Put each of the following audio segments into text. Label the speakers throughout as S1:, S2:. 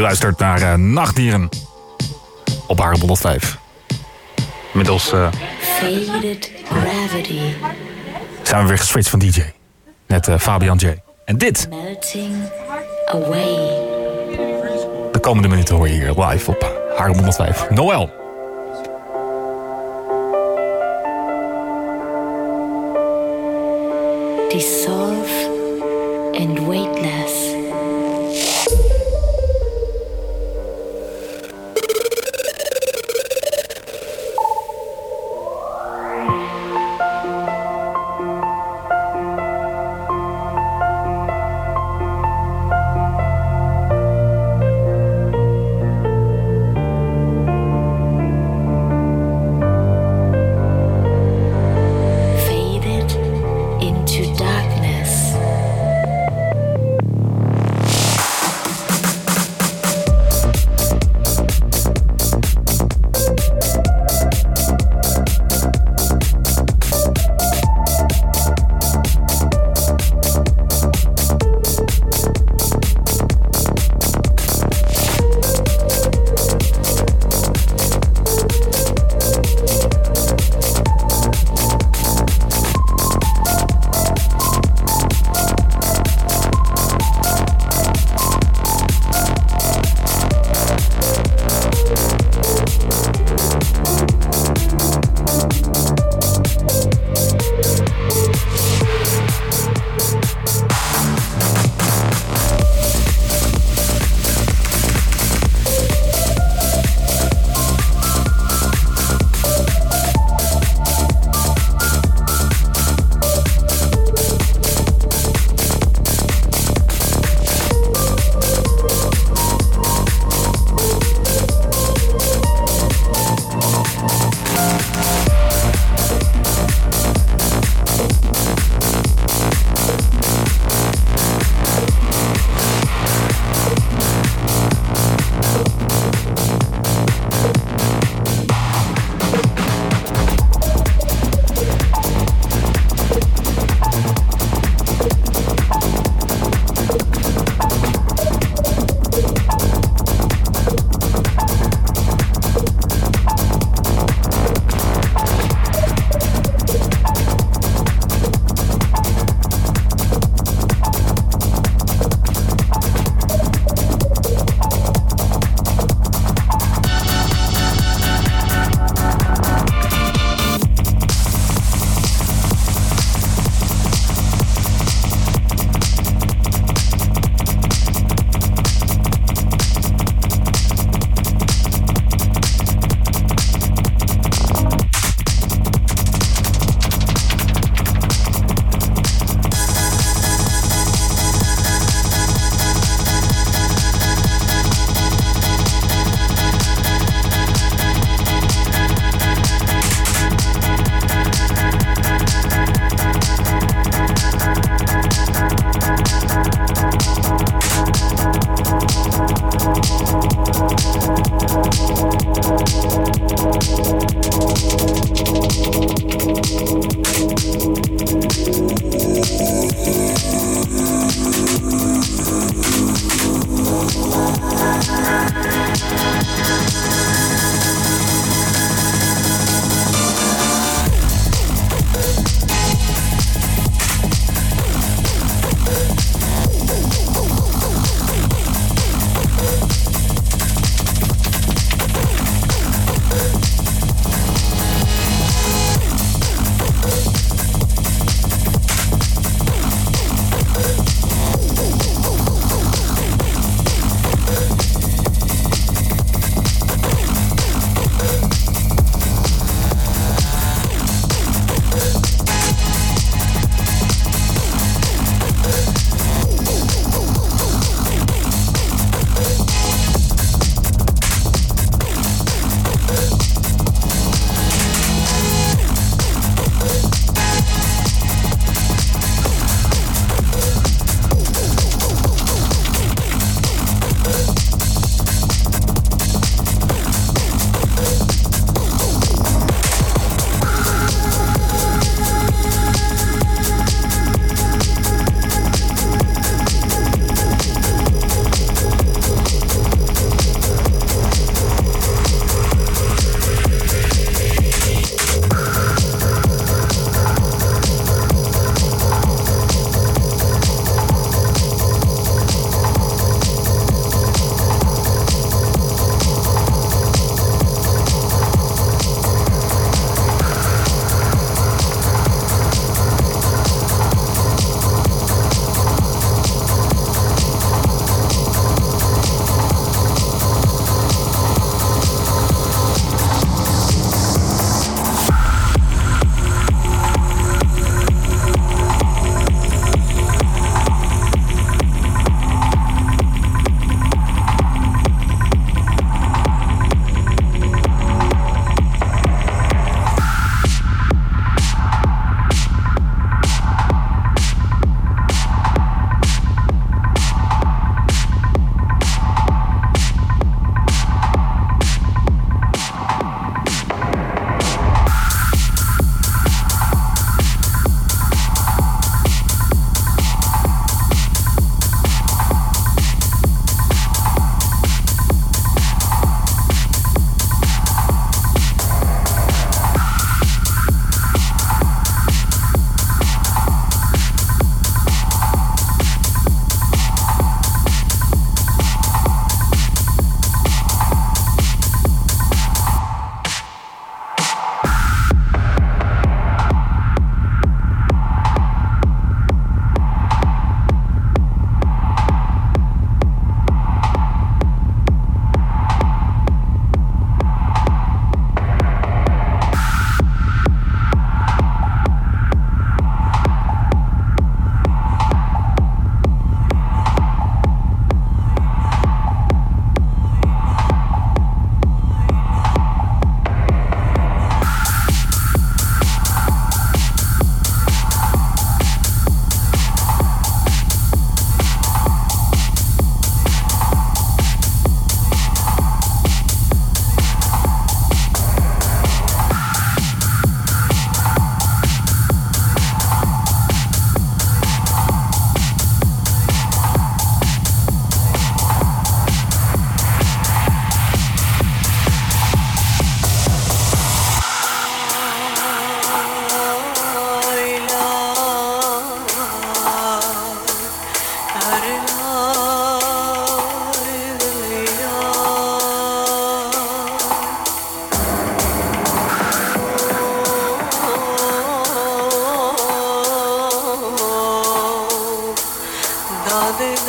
S1: luistert naar uh, Nachtdieren op Hare 105. Middels uh, Faded Gravity. zijn we weer geswitcht van DJ. Net uh, Fabian J. En dit. Melting away. De komende minuten hoor je hier live op Hare 105. Noël. Dissolve and weightless.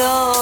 S1: todo.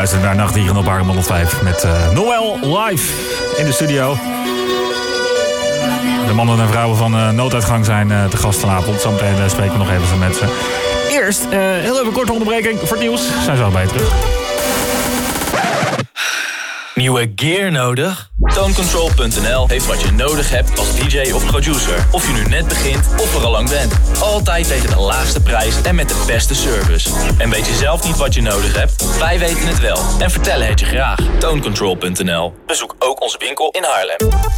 S1: Luistert naar Nachtdieren op Arm 105 met uh, Noël live in de studio. De mannen en vrouwen van uh, nooduitgang zijn uh, te gast vanavond. Zometeen spreken we nog even met ze. Eerst heel even korte onderbreking voor het nieuws. Zijn zo bij terug.
S2: Nieuwe gear nodig? Tonecontrol.nl heeft wat je nodig hebt als DJ of producer. Of je nu net begint of er al lang bent. Altijd tegen de laagste prijs en met de beste service. En weet je zelf niet wat je nodig hebt? Wij weten het wel en vertellen het je graag. Tonecontrol.nl Bezoek ook onze winkel in Haarlem.